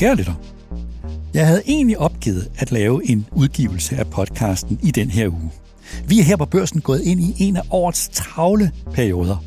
Kære lytter, jeg havde egentlig opgivet at lave en udgivelse af podcasten i den her uge. Vi er her på børsen gået ind i en af årets travle perioder.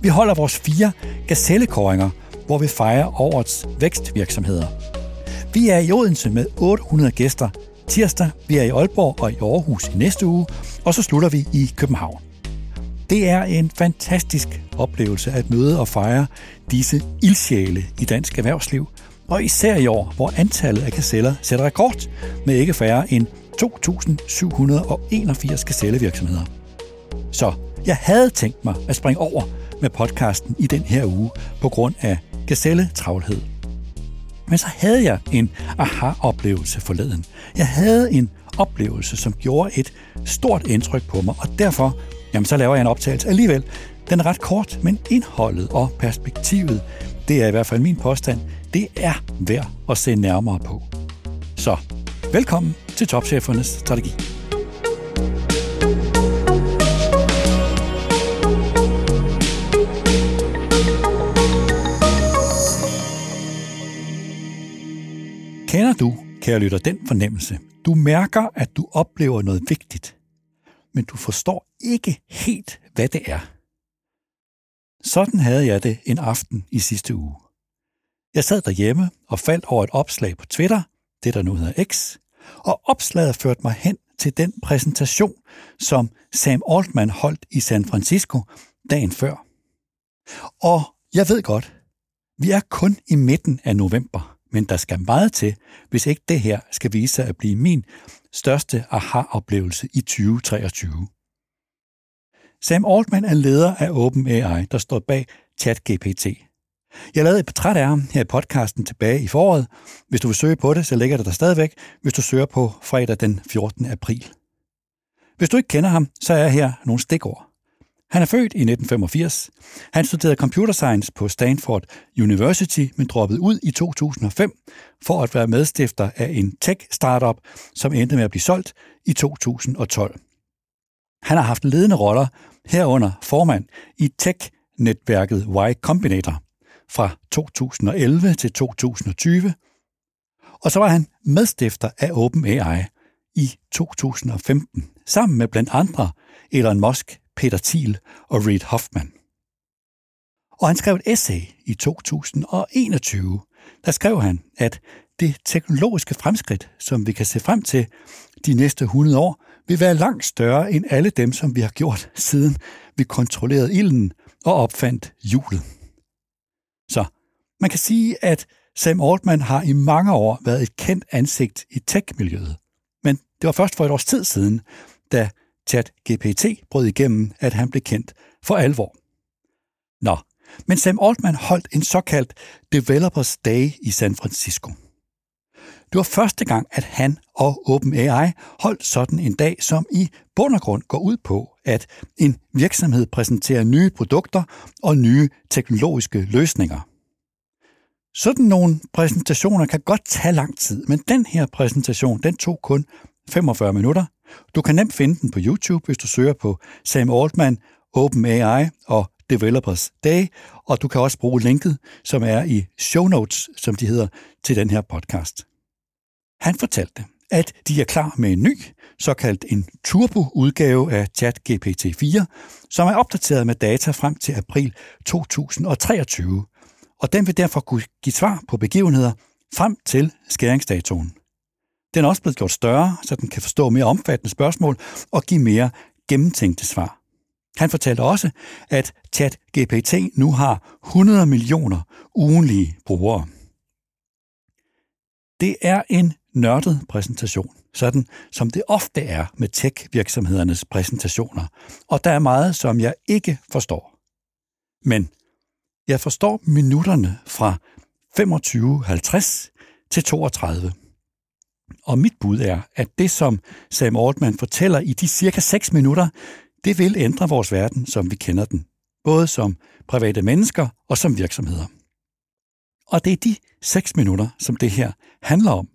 Vi holder vores fire gazellekåringer, hvor vi fejrer årets vækstvirksomheder. Vi er i Odense med 800 gæster tirsdag, vi er i Aalborg og i Aarhus i næste uge, og så slutter vi i København. Det er en fantastisk oplevelse at møde og fejre disse ildsjæle i dansk erhvervsliv, og især i år, hvor antallet af kaseller sætter rekord med ikke færre end 2.781 kasellevirksomheder. Så jeg havde tænkt mig at springe over med podcasten i den her uge på grund af gazelletravlhed. Men så havde jeg en aha-oplevelse forleden. Jeg havde en oplevelse, som gjorde et stort indtryk på mig, og derfor jamen, så laver jeg en optagelse alligevel. Den er ret kort, men indholdet og perspektivet, det er i hvert fald min påstand, det er værd at se nærmere på. Så velkommen til Topchefernes Strategi. Kender du, kære lytter, den fornemmelse? Du mærker, at du oplever noget vigtigt, men du forstår ikke helt, hvad det er. Sådan havde jeg det en aften i sidste uge. Jeg sad derhjemme og faldt over et opslag på Twitter, det der nu hedder X, og opslaget førte mig hen til den præsentation, som Sam Altman holdt i San Francisco dagen før. Og jeg ved godt, vi er kun i midten af november, men der skal meget til, hvis ikke det her skal vise sig at blive min største aha-oplevelse i 2023. Sam Altman er leder af OpenAI, der står bag ChatGPT. Jeg lavede et portræt af ham her i podcasten tilbage i foråret. Hvis du vil søge på det, så ligger det der stadigvæk, hvis du søger på fredag den 14. april. Hvis du ikke kender ham, så er her nogle stikord. Han er født i 1985. Han studerede computer science på Stanford University, men droppede ud i 2005 for at være medstifter af en tech-startup, som endte med at blive solgt i 2012. Han har haft ledende roller herunder formand i tech-netværket Y Combinator fra 2011 til 2020, og så var han medstifter af OpenAI i 2015, sammen med blandt andre Elon Musk, Peter Thiel og Reid Hoffman. Og han skrev et essay i 2021. Der skrev han, at det teknologiske fremskridt, som vi kan se frem til de næste 100 år, vil være langt større end alle dem, som vi har gjort, siden vi kontrollerede ilden og opfandt hjulet. Så man kan sige, at Sam Altman har i mange år været et kendt ansigt i tech-miljøet. Men det var først for et års tid siden, da ChatGPT brød igennem, at han blev kendt for alvor. Nå, men Sam Altman holdt en såkaldt Developers Day i San Francisco. Det var første gang, at han og OpenAI holdt sådan en dag, som i bund og grund går ud på, at en virksomhed præsenterer nye produkter og nye teknologiske løsninger. Sådan nogle præsentationer kan godt tage lang tid, men den her præsentation, den tog kun 45 minutter. Du kan nemt finde den på YouTube, hvis du søger på Sam Altman, OpenAI og Developers Day, og du kan også bruge linket, som er i show notes, som de hedder, til den her podcast. Han fortalte, at de er klar med en ny, såkaldt en turbo-udgave af ChatGPT 4, som er opdateret med data frem til april 2023, og den vil derfor kunne give svar på begivenheder frem til skæringsdatoen. Den er også blevet gjort større, så den kan forstå mere omfattende spørgsmål og give mere gennemtænkte svar. Han fortalte også, at ChatGPT nu har 100 millioner ugenlige brugere. Det er en nørdet præsentation, sådan som det ofte er med tech-virksomhedernes præsentationer, og der er meget, som jeg ikke forstår. Men jeg forstår minutterne fra 25.50 til 32. Og mit bud er, at det, som Sam Altman fortæller i de cirka 6 minutter, det vil ændre vores verden, som vi kender den, både som private mennesker og som virksomheder. Og det er de 6 minutter, som det her handler om.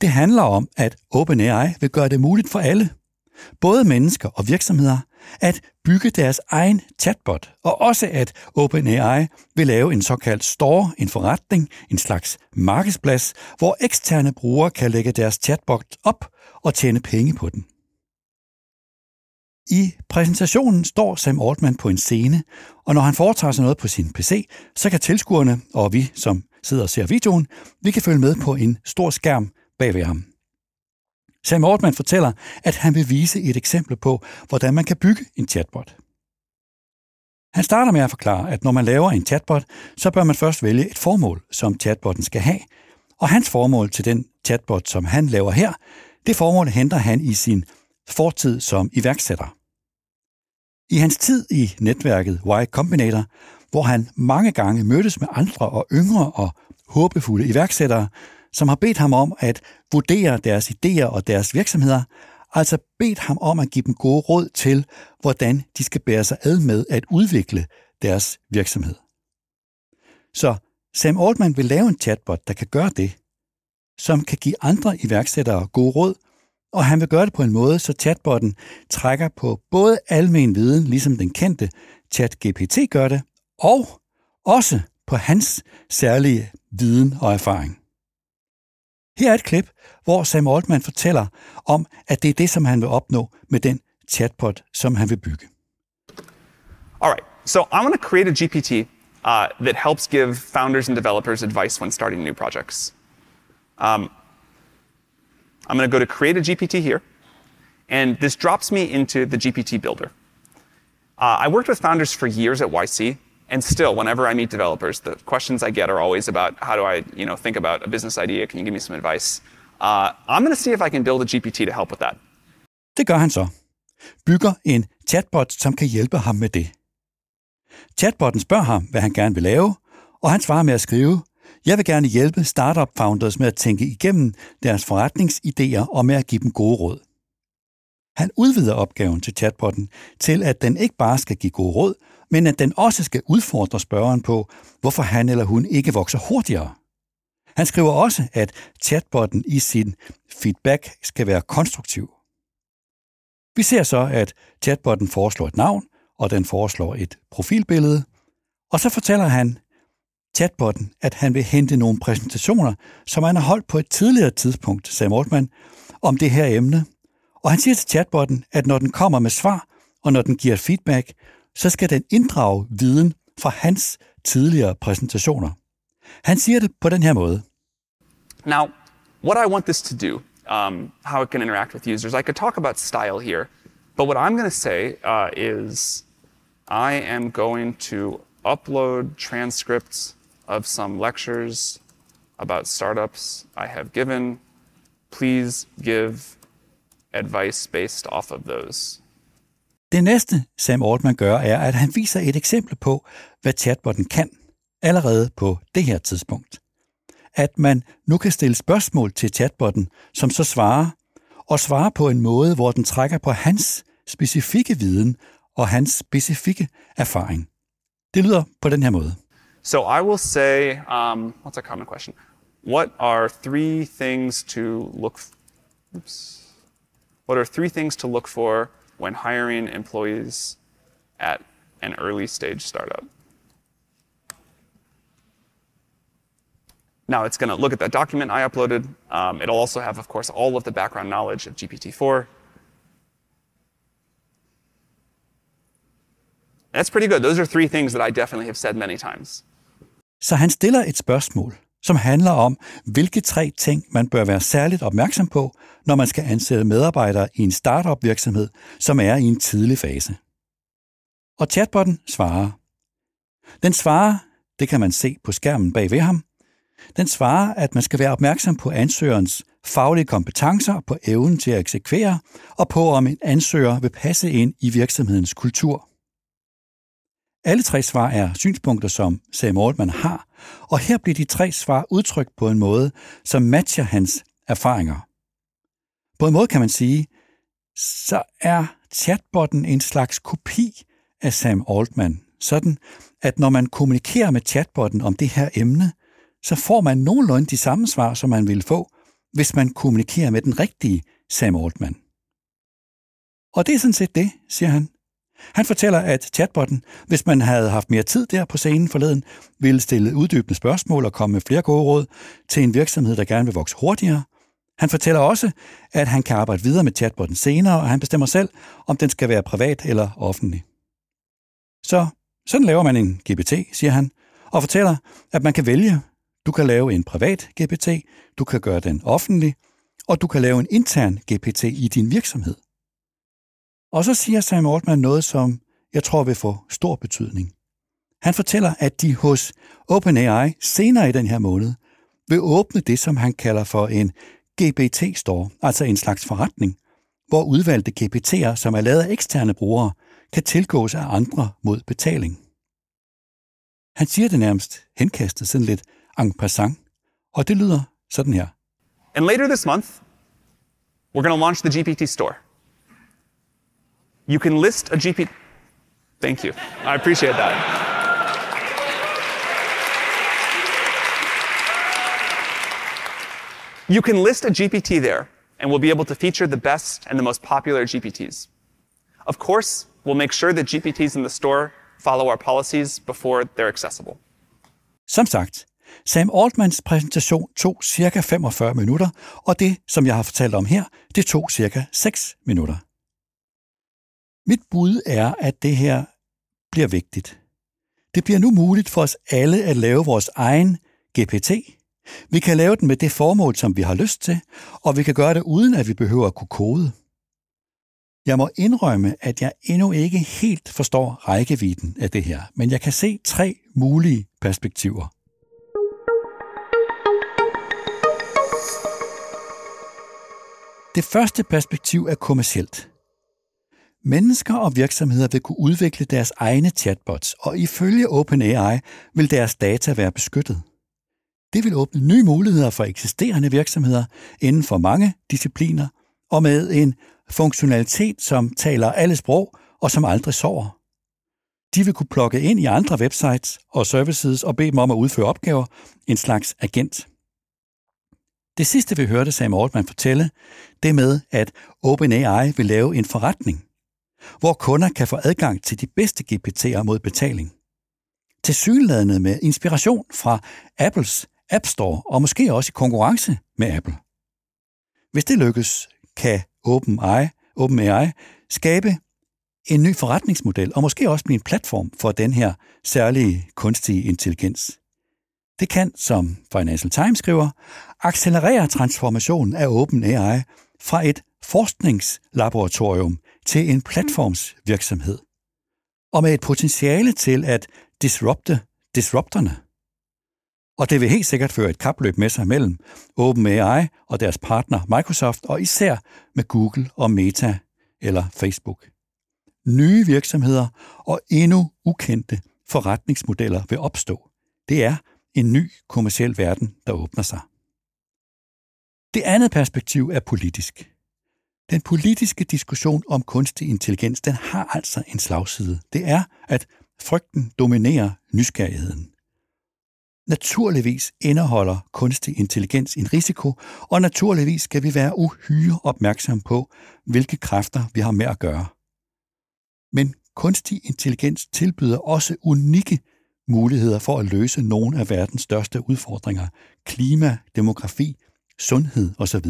Det handler om, at OpenAI vil gøre det muligt for alle, både mennesker og virksomheder, at bygge deres egen chatbot, og også at OpenAI vil lave en såkaldt store, en forretning, en slags markedsplads, hvor eksterne brugere kan lægge deres chatbot op og tjene penge på den. I præsentationen står Sam Altman på en scene, og når han foretager sig noget på sin PC, så kan tilskuerne og vi, som sidder og ser videoen, vi kan følge med på en stor skærm bag ved ham. Sam Altman fortæller, at han vil vise et eksempel på, hvordan man kan bygge en chatbot. Han starter med at forklare, at når man laver en chatbot, så bør man først vælge et formål, som chatbotten skal have. Og hans formål til den chatbot, som han laver her, det formål henter han i sin fortid som iværksætter. I hans tid i netværket Y Combinator, hvor han mange gange mødtes med andre og yngre og håbefulde iværksættere, som har bedt ham om at vurdere deres idéer og deres virksomheder, altså bedt ham om at give dem gode råd til, hvordan de skal bære sig ad med at udvikle deres virksomhed. Så Sam Altman vil lave en chatbot, der kan gøre det, som kan give andre iværksættere gode råd, og han vil gøre det på en måde, så chatbotten trækker på både almen viden, ligesom den kendte ChatGPT gør det, og også på hans særlige viden og erfaring. Her er et klip, hvor Sam Altman fortæller om, at det er det, som han vil opnå med den chatbot, som han vil bygge. All right, so I want to create a GPT uh, that helps give founders and developers advice when starting new projects. Um, I'm going to go to create a GPT here, and this drops me into the GPT builder. Uh, I worked with founders for years at YC, and still, whenever I meet developers, the questions I get are always about how do I, you know, think about a business idea? Can you give me some advice? Uh, I'm going to see if I can build a GPT to help with that. Det gør han så. Bygger en chatbot, som kan hjælpe ham med det. Chatbotten spørger ham, hvad han gerne vil lave, og han svarer med at skrive, jeg vil gerne hjælpe startup founders med at tænke igennem deres forretningsidéer og med at give dem gode råd. Han udvider opgaven til chatbotten til, at den ikke bare skal give gode råd, men at den også skal udfordre spørgeren på, hvorfor han eller hun ikke vokser hurtigere. Han skriver også, at chatbotten i sin feedback skal være konstruktiv. Vi ser så, at chatbotten foreslår et navn, og den foreslår et profilbillede, og så fortæller han chatbotten, at han vil hente nogle præsentationer, som han har holdt på et tidligere tidspunkt, sagde Mortman, om det her emne. Og han siger til chatbotten, at når den kommer med svar, og når den giver feedback, så skal den inddrage viden fra hans tidligere præsentationer. Han siger det på den her måde. Now, what I want this to do, um, how it can interact with users, I could talk about style here, but what I'm going to say uh, is I am going to upload transcripts of some lectures about startups I have given. Please give advice based off of those. Det næste, Sam Altman gør, er, at han viser et eksempel på, hvad chatbotten kan, allerede på det her tidspunkt. At man nu kan stille spørgsmål til chatbotten, som så svarer, og svarer på en måde, hvor den trækker på hans specifikke viden og hans specifikke erfaring. Det lyder på den her måde. So I will say, um, what's a common question? What are three things to look? Oops. What are three things to look for when hiring employees at an early stage startup. Now it's going to look at that document I uploaded. Um, it'll also have, of course, all of the background knowledge of GPT-4. That's pretty good. Those are three things that I definitely have said many times. Så han stiller et spørgsmål, som handler om, hvilke tre ting man bør være særligt opmærksom på, når man skal ansætte medarbejdere i en startup virksomhed, som er i en tidlig fase. Og chatbotten svarer. Den svarer, det kan man se på skærmen bag ved ham, den svarer, at man skal være opmærksom på ansøgerens faglige kompetencer, på evnen til at eksekvere, og på om en ansøger vil passe ind i virksomhedens kultur. Alle tre svar er synspunkter, som Sam Altman har, og her bliver de tre svar udtrykt på en måde, som matcher hans erfaringer. På en måde kan man sige, så er chatbotten en slags kopi af Sam Altman, sådan at når man kommunikerer med chatbotten om det her emne, så får man nogenlunde de samme svar, som man ville få, hvis man kommunikerer med den rigtige Sam Altman. Og det er sådan set det, siger han. Han fortæller, at chatbotten, hvis man havde haft mere tid der på scenen forleden, ville stille uddybende spørgsmål og komme med flere gode råd til en virksomhed, der gerne vil vokse hurtigere. Han fortæller også, at han kan arbejde videre med chatbotten senere, og han bestemmer selv, om den skal være privat eller offentlig. Så sådan laver man en GPT, siger han, og fortæller, at man kan vælge. Du kan lave en privat GPT, du kan gøre den offentlig, og du kan lave en intern GPT i din virksomhed. Og så siger Sam Altman noget, som jeg tror vil få stor betydning. Han fortæller, at de hos OpenAI senere i den her måned vil åbne det, som han kalder for en GPT-store, altså en slags forretning, hvor udvalgte GPT'er, som er lavet af eksterne brugere, kan tilgås af andre mod betaling. Han siger det nærmest henkastet sådan lidt en passant, og det lyder sådan her. And later this month, we're going to launch the GPT store. You can list a GPT. Thank you. I appreciate that. You can list a GPT there, and we'll be able to feature the best and the most popular GPTs. Of course, we'll make sure that GPTs in the store follow our policies before they're accessible. Som sagt, Sam Altmans præsentation tog cirka 45 minutter, og det, som jeg har fortalt om her, det tog cirka 6 minutter. Mit bud er, at det her bliver vigtigt. Det bliver nu muligt for os alle at lave vores egen GPT. Vi kan lave den med det formål, som vi har lyst til, og vi kan gøre det uden, at vi behøver at kunne kode. Jeg må indrømme, at jeg endnu ikke helt forstår rækkevidden af det her, men jeg kan se tre mulige perspektiver. Det første perspektiv er kommercielt. Mennesker og virksomheder vil kunne udvikle deres egne chatbots, og ifølge OpenAI vil deres data være beskyttet. Det vil åbne nye muligheder for eksisterende virksomheder inden for mange discipliner og med en funktionalitet, som taler alle sprog og som aldrig sover. De vil kunne plukke ind i andre websites og services og bede dem om at udføre opgaver, en slags agent. Det sidste, vi hørte Sam Altman fortælle, det med, at OpenAI vil lave en forretning, hvor kunder kan få adgang til de bedste GPT'er mod betaling. Til synlædende med inspiration fra Apples App Store og måske også i konkurrence med Apple. Hvis det lykkes, kan OpenAI, OpenAI skabe en ny forretningsmodel og måske også blive en platform for den her særlige kunstige intelligens. Det kan, som Financial Times skriver, accelerere transformationen af OpenAI fra et forskningslaboratorium til en platformsvirksomhed, og med et potentiale til at disrupte disrupterne. Og det vil helt sikkert føre et kapløb med sig mellem OpenAI og deres partner Microsoft, og især med Google og Meta eller Facebook. Nye virksomheder og endnu ukendte forretningsmodeller vil opstå. Det er en ny kommersiel verden, der åbner sig. Det andet perspektiv er politisk. Den politiske diskussion om kunstig intelligens, den har altså en slagside. Det er, at frygten dominerer nysgerrigheden. Naturligvis indeholder kunstig intelligens en risiko, og naturligvis skal vi være uhyre opmærksom på, hvilke kræfter vi har med at gøre. Men kunstig intelligens tilbyder også unikke muligheder for at løse nogle af verdens største udfordringer. Klima, demografi, sundhed osv.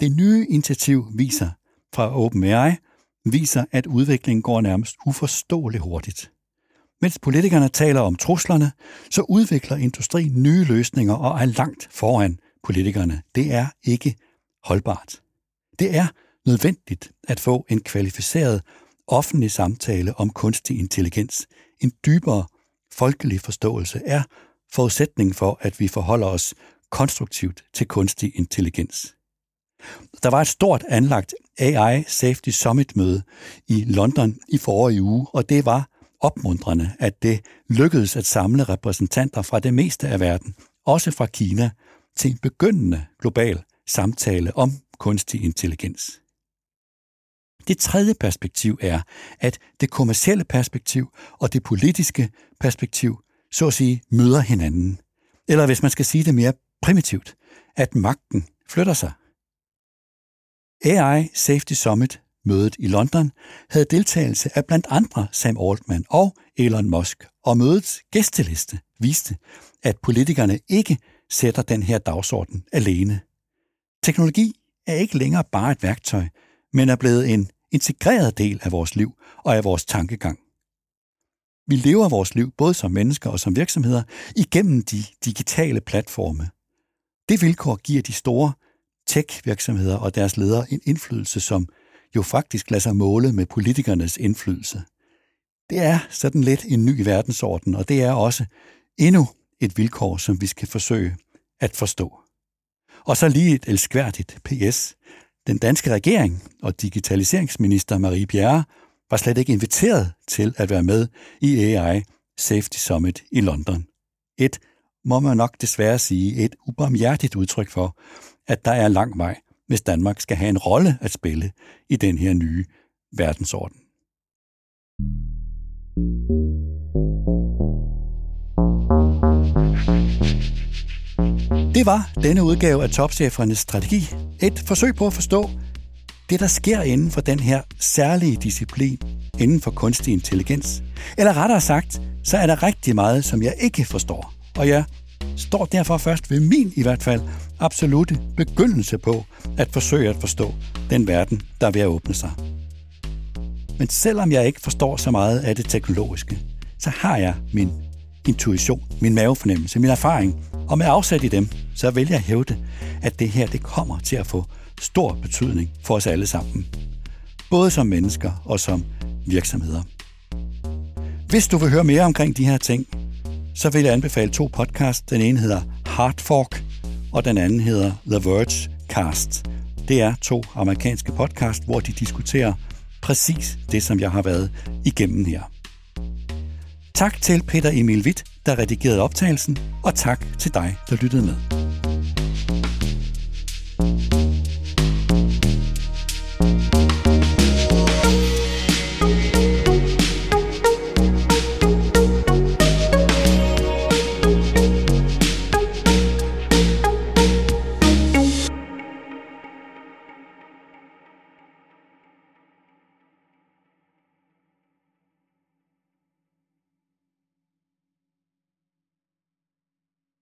Det nye initiativ viser fra OpenAI viser, at udviklingen går nærmest uforståeligt hurtigt. Mens politikerne taler om truslerne, så udvikler industrien nye løsninger og er langt foran politikerne. Det er ikke holdbart. Det er nødvendigt at få en kvalificeret offentlig samtale om kunstig intelligens. En dybere folkelig forståelse er forudsætningen for, at vi forholder os konstruktivt til kunstig intelligens. Der var et stort anlagt AI Safety Summit-møde i London i forrige uge, og det var opmuntrende, at det lykkedes at samle repræsentanter fra det meste af verden, også fra Kina, til en begyndende global samtale om kunstig intelligens. Det tredje perspektiv er, at det kommercielle perspektiv og det politiske perspektiv så at sige møder hinanden. Eller hvis man skal sige det mere primitivt, at magten flytter sig. AI Safety Summit mødet i London havde deltagelse af blandt andre Sam Altman og Elon Musk, og mødets gæsteliste viste, at politikerne ikke sætter den her dagsorden alene. Teknologi er ikke længere bare et værktøj, men er blevet en integreret del af vores liv og af vores tankegang. Vi lever vores liv både som mennesker og som virksomheder igennem de digitale platforme. Det vilkår giver de store tech-virksomheder og deres ledere en indflydelse, som jo faktisk lader sig måle med politikernes indflydelse. Det er sådan lidt en ny verdensorden, og det er også endnu et vilkår, som vi skal forsøge at forstå. Og så lige et elskværdigt PS. Den danske regering og digitaliseringsminister Marie Bjerre var slet ikke inviteret til at være med i AI Safety Summit i London. Et, må man nok desværre sige, et ubarmhjertigt udtryk for, at der er lang vej, hvis Danmark skal have en rolle at spille i den her nye verdensorden. Det var denne udgave af Topchefernes Strategi. Et forsøg på at forstå det, der sker inden for den her særlige disciplin inden for kunstig intelligens. Eller rettere sagt, så er der rigtig meget, som jeg ikke forstår. Og jeg står derfor først ved min i hvert fald absolute begyndelse på at forsøge at forstå den verden, der er ved at åbne sig. Men selvom jeg ikke forstår så meget af det teknologiske, så har jeg min intuition, min mavefornemmelse, min erfaring, og med afsæt i dem, så vil jeg hævde, at det her det kommer til at få stor betydning for os alle sammen. Både som mennesker og som virksomheder. Hvis du vil høre mere omkring de her ting, så vil jeg anbefale to podcasts. Den ene hedder Hard Fork, og den anden hedder The Verge Cast. Det er to amerikanske podcast, hvor de diskuterer præcis det, som jeg har været igennem her. Tak til Peter Emil Witt, der redigerede optagelsen, og tak til dig, der lyttede med.